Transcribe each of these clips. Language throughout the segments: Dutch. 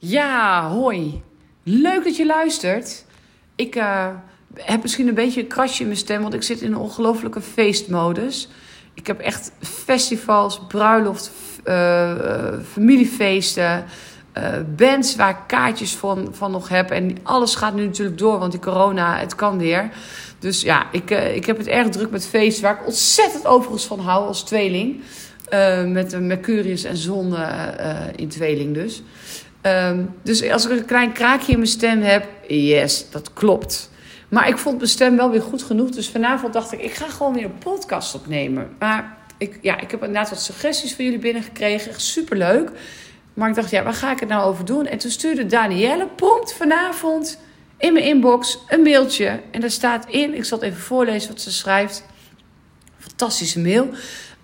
Ja, hoi. Leuk dat je luistert. Ik uh, heb misschien een beetje een krasje in mijn stem, want ik zit in een ongelofelijke feestmodus. Ik heb echt festivals, bruiloft, uh, familiefeesten, bands waar ik kaartjes van, van nog heb. En alles gaat nu natuurlijk door, want die corona, het kan weer. Dus ja, ik, ik heb het erg druk met feesten, waar ik ontzettend overigens van hou als tweeling. met Mercurius en zon in tweeling dus. Um, dus als ik een klein kraakje in mijn stem heb, yes, dat klopt. Maar ik vond mijn stem wel weer goed genoeg. Dus vanavond dacht ik, ik ga gewoon weer een podcast opnemen. Maar ik, ja, ik heb inderdaad wat suggesties voor jullie binnengekregen. Superleuk. Maar ik dacht, ja, waar ga ik het nou over doen? En toen stuurde Danielle prompt vanavond in mijn inbox een mailtje. En daar staat in, ik zal het even voorlezen wat ze schrijft. Fantastische mail.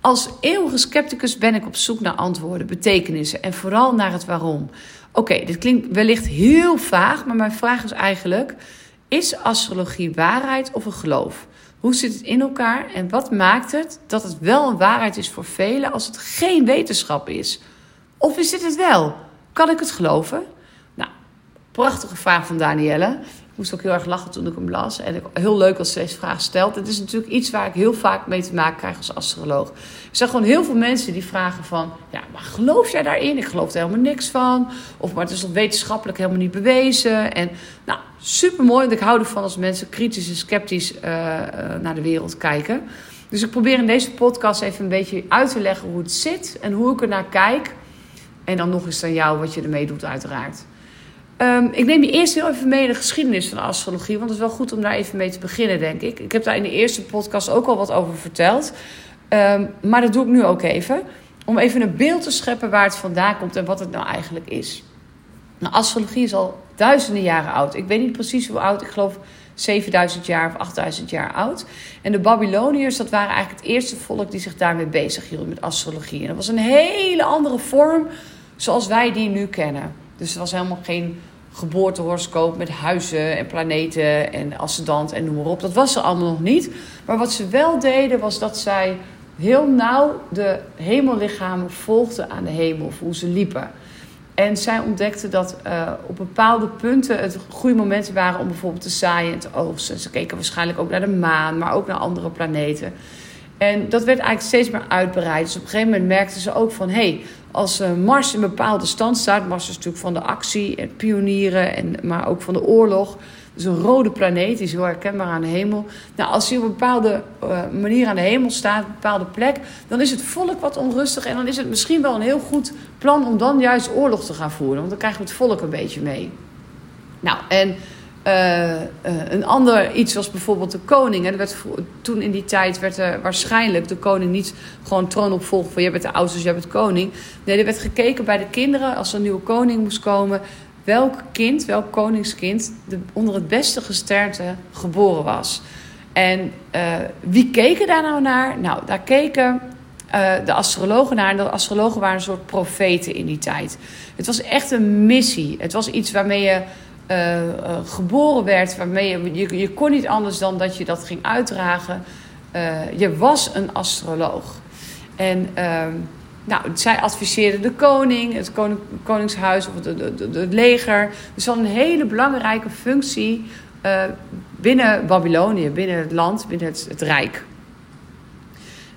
Als eeuwige scepticus ben ik op zoek naar antwoorden, betekenissen en vooral naar het waarom. Oké, dit klinkt wellicht heel vaag, maar mijn vraag is eigenlijk: is astrologie waarheid of een geloof? Hoe zit het in elkaar en wat maakt het dat het wel een waarheid is voor velen als het geen wetenschap is? Of is dit het wel? Kan ik het geloven? Nou, prachtige vraag van Danielle moest ook heel erg lachen toen ik hem las. En heel leuk als ze deze vraag stelt. Het is natuurlijk iets waar ik heel vaak mee te maken krijg als astroloog. Ik zag gewoon heel veel mensen die vragen van... Ja, maar geloof jij daarin? Ik geloof er helemaal niks van. Of maar het is wetenschappelijk helemaal niet bewezen. En nou, super mooi. Want ik hou ervan als mensen kritisch en sceptisch uh, naar de wereld kijken. Dus ik probeer in deze podcast even een beetje uit te leggen hoe het zit. En hoe ik er naar kijk. En dan nog eens aan jou wat je ermee doet uiteraard. Um, ik neem je eerst heel even mee in de geschiedenis van de astrologie. Want het is wel goed om daar even mee te beginnen, denk ik. Ik heb daar in de eerste podcast ook al wat over verteld. Um, maar dat doe ik nu ook even. Om even een beeld te scheppen waar het vandaan komt en wat het nou eigenlijk is. Nou, astrologie is al duizenden jaren oud. Ik weet niet precies hoe oud. Ik geloof 7000 jaar of 8000 jaar oud. En de Babyloniërs, dat waren eigenlijk het eerste volk die zich daarmee bezig hield met astrologie. En dat was een hele andere vorm zoals wij die nu kennen. Dus het was helemaal geen geboortehoroscoop met huizen en planeten en ascendant en noem maar op. Dat was er allemaal nog niet. Maar wat ze wel deden was dat zij heel nauw de hemellichamen volgden aan de hemel, of hoe ze liepen. En zij ontdekten dat uh, op bepaalde punten het goede momenten waren om bijvoorbeeld te zaaien en te oogsten. Ze keken waarschijnlijk ook naar de maan, maar ook naar andere planeten. En dat werd eigenlijk steeds meer uitbreid. Dus op een gegeven moment merkten ze ook van... hey, als eh, Mars in een bepaalde stand staat... Mars is natuurlijk van de actie en pionieren, en, maar ook van de oorlog... Dus een rode planeet, die is heel herkenbaar aan de hemel. Nou, als hij op een bepaalde uh, manier aan de hemel staat, een bepaalde plek... dan is het volk wat onrustig... en dan is het misschien wel een heel goed plan om dan juist oorlog te gaan voeren. Want dan krijgen we het volk een beetje mee. Nou, en uh, uh, een ander iets was bijvoorbeeld de koning. Er werd, toen in die tijd werd er waarschijnlijk de koning niet gewoon troonopvolger van je bent de oudste, dus jij bent koning. Nee, er werd gekeken bij de kinderen als er een nieuwe koning moest komen. Welk kind, welk koningskind de, onder het beste gesternte geboren was. En uh, wie keken daar nou naar? Nou, daar keken de astrologen naar. En de astrologen waren een soort profeten in die tijd. Het was echt een missie. Het was iets waarmee je uh, uh, geboren werd, waarmee je, je, kon niet anders dan dat je dat ging uitdragen. Uh, je was een astroloog. En ehm, nou, zij adviseerde de koning, het koning, koningshuis of het leger. Dus had een hele belangrijke functie binnen Babylonië, binnen het land, binnen het, het rijk.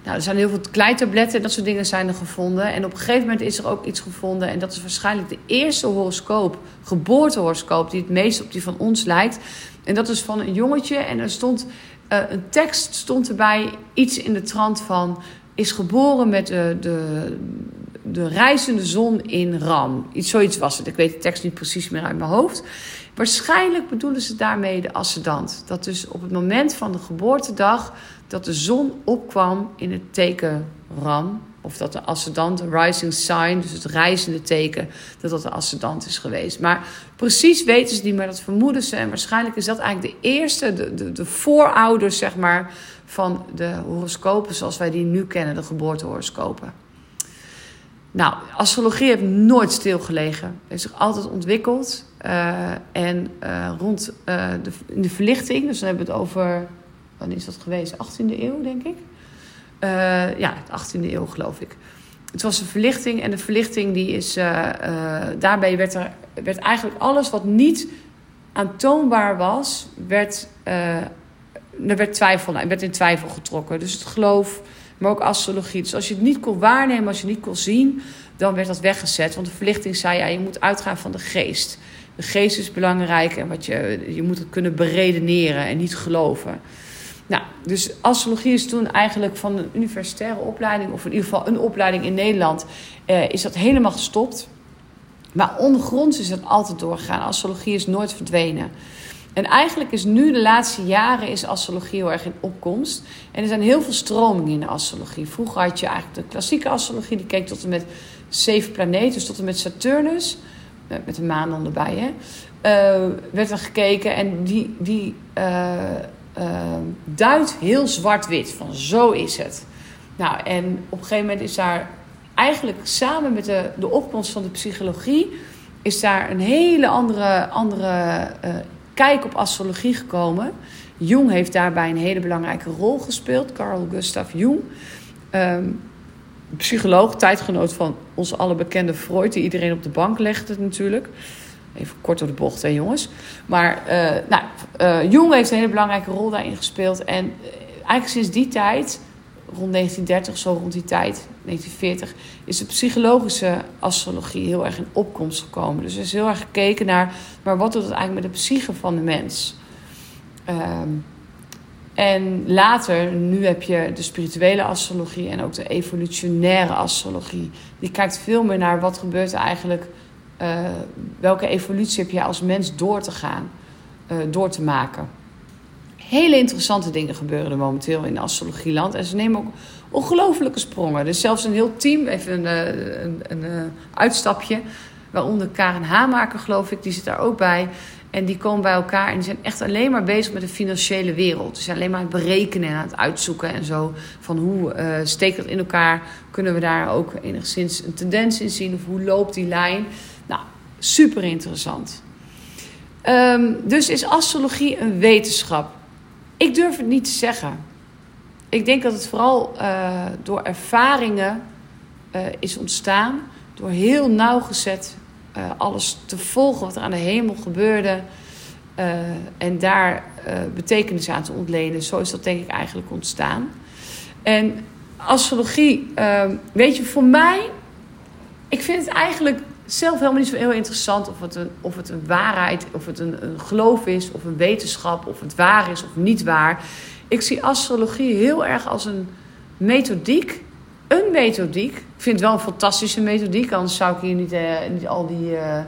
Nou, er zijn heel veel kleitabletten en dat soort dingen zijn er gevonden. En op een gegeven moment is er ook iets gevonden. En dat is waarschijnlijk de eerste horoscoop, geboortehoroscoop, die het meest op die van ons lijkt. En dat is van een jongetje. En er stond uh, een tekst stond erbij, iets in de trant van... is geboren met de, de, de reizende zon in Ram. Iets, zoiets was het. Ik weet de tekst niet precies meer uit mijn hoofd. Waarschijnlijk bedoelen ze daarmee de ascendant. Dat dus op het moment van de geboortedag dat de zon opkwam in het teken Ram. Of dat de ascendant, de rising sign, dus het reizende teken, dat dat de ascendant is geweest. Maar precies weten ze niet, maar dat vermoeden ze. En waarschijnlijk is dat eigenlijk de eerste, de, de, de voorouders, zeg maar, van de horoscopen zoals wij die nu kennen, de geboortehoroscopen. Nou, astrologie heeft nooit stilgelegen. heeft zich altijd ontwikkeld. Uh, en uh, rond uh, de, de verlichting, dus dan hebben we het over wanneer is dat geweest? 18e eeuw, denk ik. Ja, 18e eeuw geloof ik. het was een verlichting en de verlichting die is, daarbij werd, er, werd eigenlijk alles wat niet aantoonbaar was, werd, er werd, twijfel, werd in twijfel getrokken. Dus het geloof, maar ook astrologie. Dus als je het niet kon waarnemen, als je het niet kon zien, dan werd dat weggezet. Want de verlichting zei, ja, je moet uitgaan van de geest. De geest is belangrijk en wat je, je moet het kunnen beredeneren en niet geloven. Nou, dus astrologie is toen eigenlijk van een universitaire opleiding, of in ieder geval een opleiding in Nederland, eh, is dat helemaal gestopt. Maar ondergronds is het altijd doorgegaan. Astrologie is nooit verdwenen. En eigenlijk is nu de laatste jaren is astrologie heel erg in opkomst. En er zijn heel veel stromingen in de astrologie. Vroeger had je eigenlijk de klassieke astrologie, die keek tot en met zeven planeten, dus tot en met Saturnus, met de maan dan erbij, hè, uh, werd er gekeken. En die, die uh, duidt heel zwart-wit, van zo is het. Nou, en op een gegeven moment is daar eigenlijk samen met de, de opkomst van de psychologie, is daar een hele andere, andere kijk op astrologie gekomen. Jung heeft daarbij een hele belangrijke rol gespeeld, Carl Gustav Jung. Um, psycholoog, tijdgenoot van ons alle bekende Freud, die iedereen op de bank legde natuurlijk. Even kort door de bocht, hè jongens. Maar uh, nou, uh, Jung heeft een hele belangrijke rol daarin gespeeld. En uh, eigenlijk sinds die tijd, rond 1930, zo rond die tijd, 1940, is de psychologische astrologie heel erg in opkomst gekomen. Dus er is heel erg gekeken naar, maar wat doet het eigenlijk met de psyche van de mens? Ehm, en later, nu heb je de spirituele astrologie en ook de evolutionaire astrologie. Die kijkt veel meer naar wat gebeurt eigenlijk, uh, welke evolutie heb je als mens door te gaan, uh, door te maken. Hele interessante dingen gebeuren er momenteel in astrologieland. En ze nemen ook ongelofelijke sprongen. Dus zelfs een heel team, even een, eh, een, een, een uitstapje. Waaronder Karen Hamaker, geloof ik, die zit daar ook bij. En die komen bij elkaar en die zijn echt alleen maar bezig met de financiële wereld. Ze zijn alleen maar het berekenen en het uitzoeken en zo. Van hoe uh, steekt dat in elkaar? Kunnen we daar ook enigszins een tendens in zien? Of hoe loopt die lijn? Nou, super interessant. Um, dus is astrologie een wetenschap? Ik durf het niet te zeggen. Ik denk dat het vooral uh, door ervaringen uh, is ontstaan. Door heel nauwgezet uh, alles te volgen wat er aan de hemel gebeurde. Uh, en daar uh, betekenis aan te ontlenen. Zo is dat denk ik eigenlijk ontstaan. En astrologie, weet je, voor mij, ik vind het eigenlijk zelf helemaal niet zo heel interessant of het een, of het een waarheid, of het een geloof is, of een wetenschap, of het waar is of niet waar. Ik zie astrologie heel erg als een methodiek een methodiek. Ik vind het wel een fantastische methodiek. Anders zou ik hier niet, uh, niet al die uh,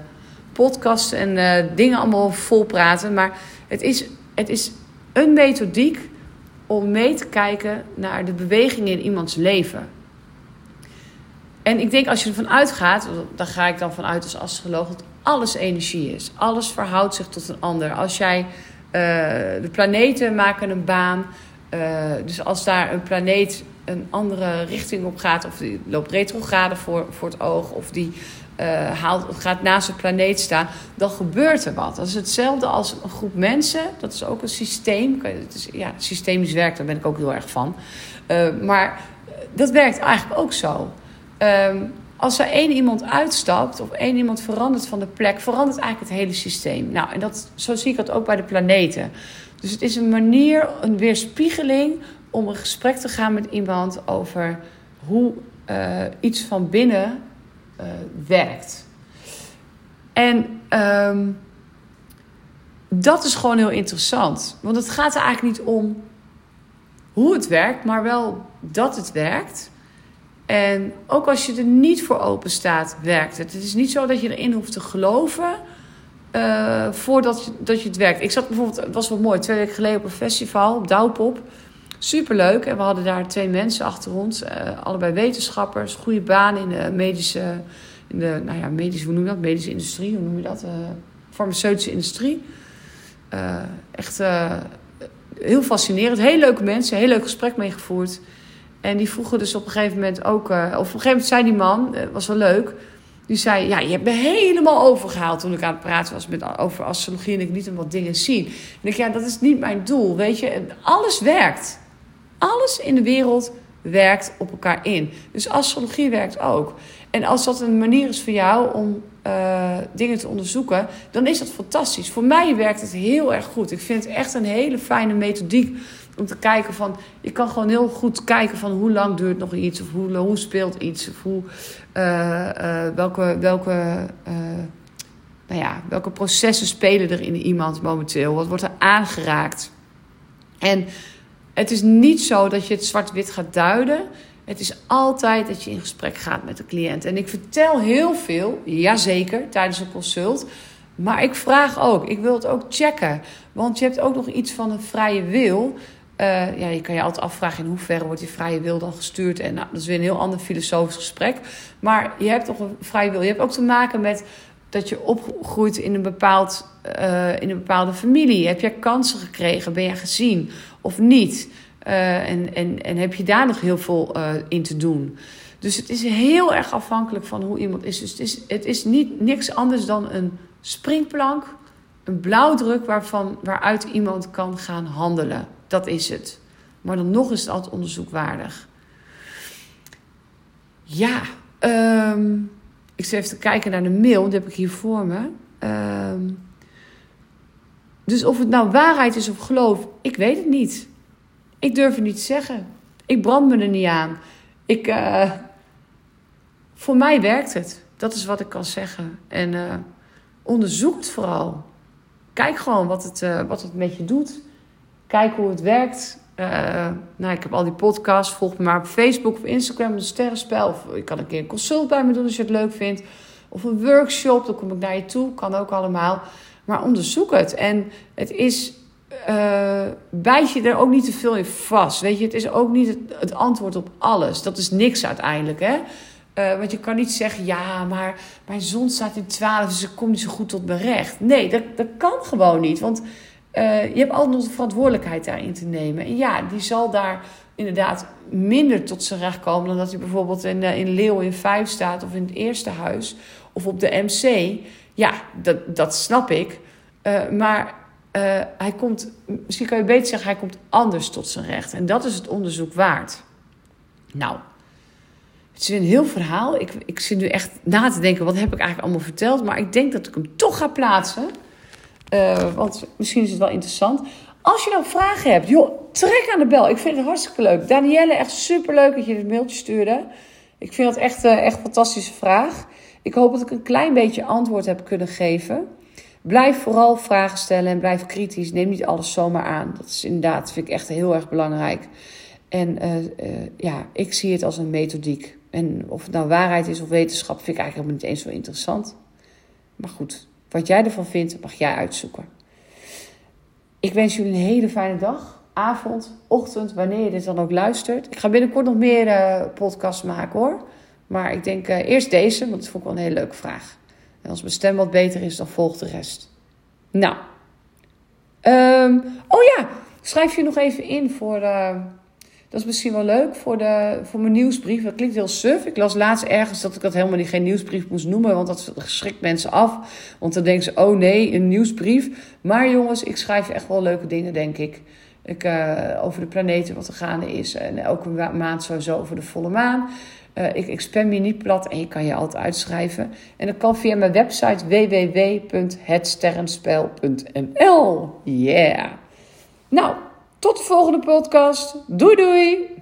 podcasts en uh, dingen allemaal vol praten. Maar het is, het is een methodiek om mee te kijken naar de bewegingen in iemands leven. En ik denk als je ervan uitgaat, daar ga ik dan vanuit als astroloog, dat alles energie is. Alles verhoudt zich tot een ander. Als jij de planeten maken een baan. dus als daar een planeet een andere richting op gaat, of die loopt retrograde voor, voor het oog, of die uh, haalt, gaat naast een planeet staan, dan gebeurt er wat. Dat is hetzelfde als een groep mensen. Dat is ook een systeem. Het is, ja, systemisch werkt, daar ben ik ook heel erg van. Uh, maar dat werkt eigenlijk ook zo. Um, als er één iemand uitstapt of één iemand verandert van de plek, verandert eigenlijk het hele systeem. Nou, en dat, zo zie ik dat ook bij de planeten. Dus het is een manier, een weerspiegeling om een gesprek te gaan met iemand over hoe uh, iets van binnen uh, werkt. En um, dat is gewoon heel interessant. Want het gaat er eigenlijk niet om hoe het werkt, maar wel dat het werkt. En ook als je er niet voor open staat, werkt het. Het is niet zo dat je erin hoeft te geloven uh, voordat je, dat je het werkt. Ik zat bijvoorbeeld, het was wel mooi, twee weken geleden op een festival, op Douwpop. Superleuk. En we hadden daar twee mensen achter ons. Uh, allebei wetenschappers. Goede baan in de medische... In de, nou ja, medische, hoe noem je dat? Medische industrie, hoe noem je dat? Uh, farmaceutische industrie. Uh, echt heel fascinerend. Heel leuke mensen. Heel leuk gesprek meegevoerd. En die vroegen dus op een gegeven moment ook... of op een gegeven moment zei die man, was wel leuk... Die zei, ja, je hebt me helemaal overgehaald toen ik aan het praten was met, over astrologie en ik liet hem wat dingen zien. En ik ja, dat is niet mijn doel, weet je. Alles werkt alles in de wereld werkt op elkaar in. Dus astrologie werkt ook. En als dat een manier is voor jou om uh, dingen te onderzoeken, dan is dat fantastisch. Voor mij werkt het heel erg goed. Ik vind het echt een hele fijne methodiek om te kijken van... Je kan gewoon heel goed kijken van hoe lang duurt nog iets... of hoe, hoe speelt iets, of hoe, uh, uh, welke... welke nou ja, welke processen spelen er in iemand momenteel? Wat wordt er aangeraakt? En het is niet zo dat je het zwart-wit gaat duiden. Het is altijd dat je in gesprek gaat met de cliënt. En ik vertel heel veel, jazeker, tijdens een consult. Maar ik vraag ook, ik wil het ook checken. Want je hebt ook nog iets van een vrije wil. Uh, ja, je kan je altijd afvragen in hoeverre wordt die vrije wil dan gestuurd. En nou, dat is weer een heel ander filosofisch gesprek. Maar je hebt toch een vrije wil. Je hebt ook te maken met dat je opgroeit in een, bepaald, uh, in een bepaalde familie. Heb jij kansen gekregen? Ben je gezien of niet? Uh, en, en, en heb je daar nog heel veel uh, in te doen? Dus het is heel erg afhankelijk van hoe iemand is. Dus het is, het is niet niks anders dan een springplank, een blauwdruk waarvan, waaruit iemand kan gaan handelen. Dat is het. Maar dan nog is het altijd onderzoekwaardig. Ja, um, ik zit even te kijken naar de mail, die heb ik hier voor me. Um, dus of het nou waarheid is of geloof, ik weet het niet. Ik durf het niet te zeggen. Ik brand me er niet aan. Ik, uh, voor mij werkt het. Dat is wat ik kan zeggen. En uh, onderzoek het vooral. Kijk gewoon wat het, uh, wat het met je doet. Kijk hoe het werkt. nou, ik heb al die podcasts. Volg me maar op Facebook of Instagram. De Sterrenspel. Of ik kan een keer een consult bij me doen als je het leuk vindt. Of een workshop. Dan kom ik naar je toe. Kan ook allemaal. Maar onderzoek het. En het is uh, bijt je er ook niet te veel in vast. Weet je, het is ook niet het, het antwoord op alles. Dat is niks uiteindelijk, hè. Uh, want je kan niet zeggen, ja, maar mijn zon staat in 12, dus ik kom niet zo goed tot mijn recht. Nee, dat, dat kan gewoon niet. Want uh, je hebt altijd nog de verantwoordelijkheid daarin te nemen. En ja, die zal daar inderdaad minder tot zijn recht komen dan dat hij bijvoorbeeld in, in Leeuw in 5 staat of in het eerste huis of op de MC. Ja, dat, dat snap ik. Uh, maar uh, hij komt, misschien kan je beter zeggen, hij komt anders tot zijn recht. En dat is het onderzoek waard. Nou, het is een heel verhaal. Ik, ik zit nu echt na te denken, wat heb ik eigenlijk allemaal verteld? Maar ik denk dat ik hem toch ga plaatsen. Uh, want misschien is het wel interessant. Als je nou vragen hebt, joh, trek aan de bel. Ik vind het hartstikke leuk. Danielle, echt super leuk dat je dit mailtje stuurde. Ik vind het echt, echt een fantastische vraag. Ik hoop dat ik een klein beetje antwoord heb kunnen geven. Blijf vooral vragen stellen en blijf kritisch. Neem niet alles zomaar aan. Dat is inderdaad, vind ik echt heel erg belangrijk. En uh, uh, ja, ik zie het als een methodiek. En of het nou waarheid is of wetenschap, vind ik eigenlijk helemaal niet eens zo interessant. Maar goed, wat jij ervan vindt, mag jij uitzoeken. Ik wens jullie een hele fijne dag, avond, ochtend, wanneer je dit dan ook luistert. Ik ga binnenkort nog meer uh, podcasts maken hoor. Maar ik denk eerst deze, want dat vond ik wel een hele leuke vraag. En als mijn stem wat beter is, dan volgt de rest. Nou. Um, oh ja, schrijf je nog even in voor. Uh, dat is misschien wel leuk voor, de, voor mijn nieuwsbrief. Dat klinkt heel suf. Ik las laatst ergens dat ik dat helemaal niet geen nieuwsbrief moest noemen. Want dat schrikt mensen af. Want dan denken ze: oh nee, een nieuwsbrief. Maar jongens, ik schrijf echt wel leuke dingen, denk ik. ik uh, over de planeten, wat er gaande is. En elke maand sowieso over de volle maan. Uh, ik, ik spam je niet plat en je kan je altijd uitschrijven. En dat kan via mijn website www.hetsterrenspel.nl. Yeah! Nou, tot de volgende podcast. Doei doei!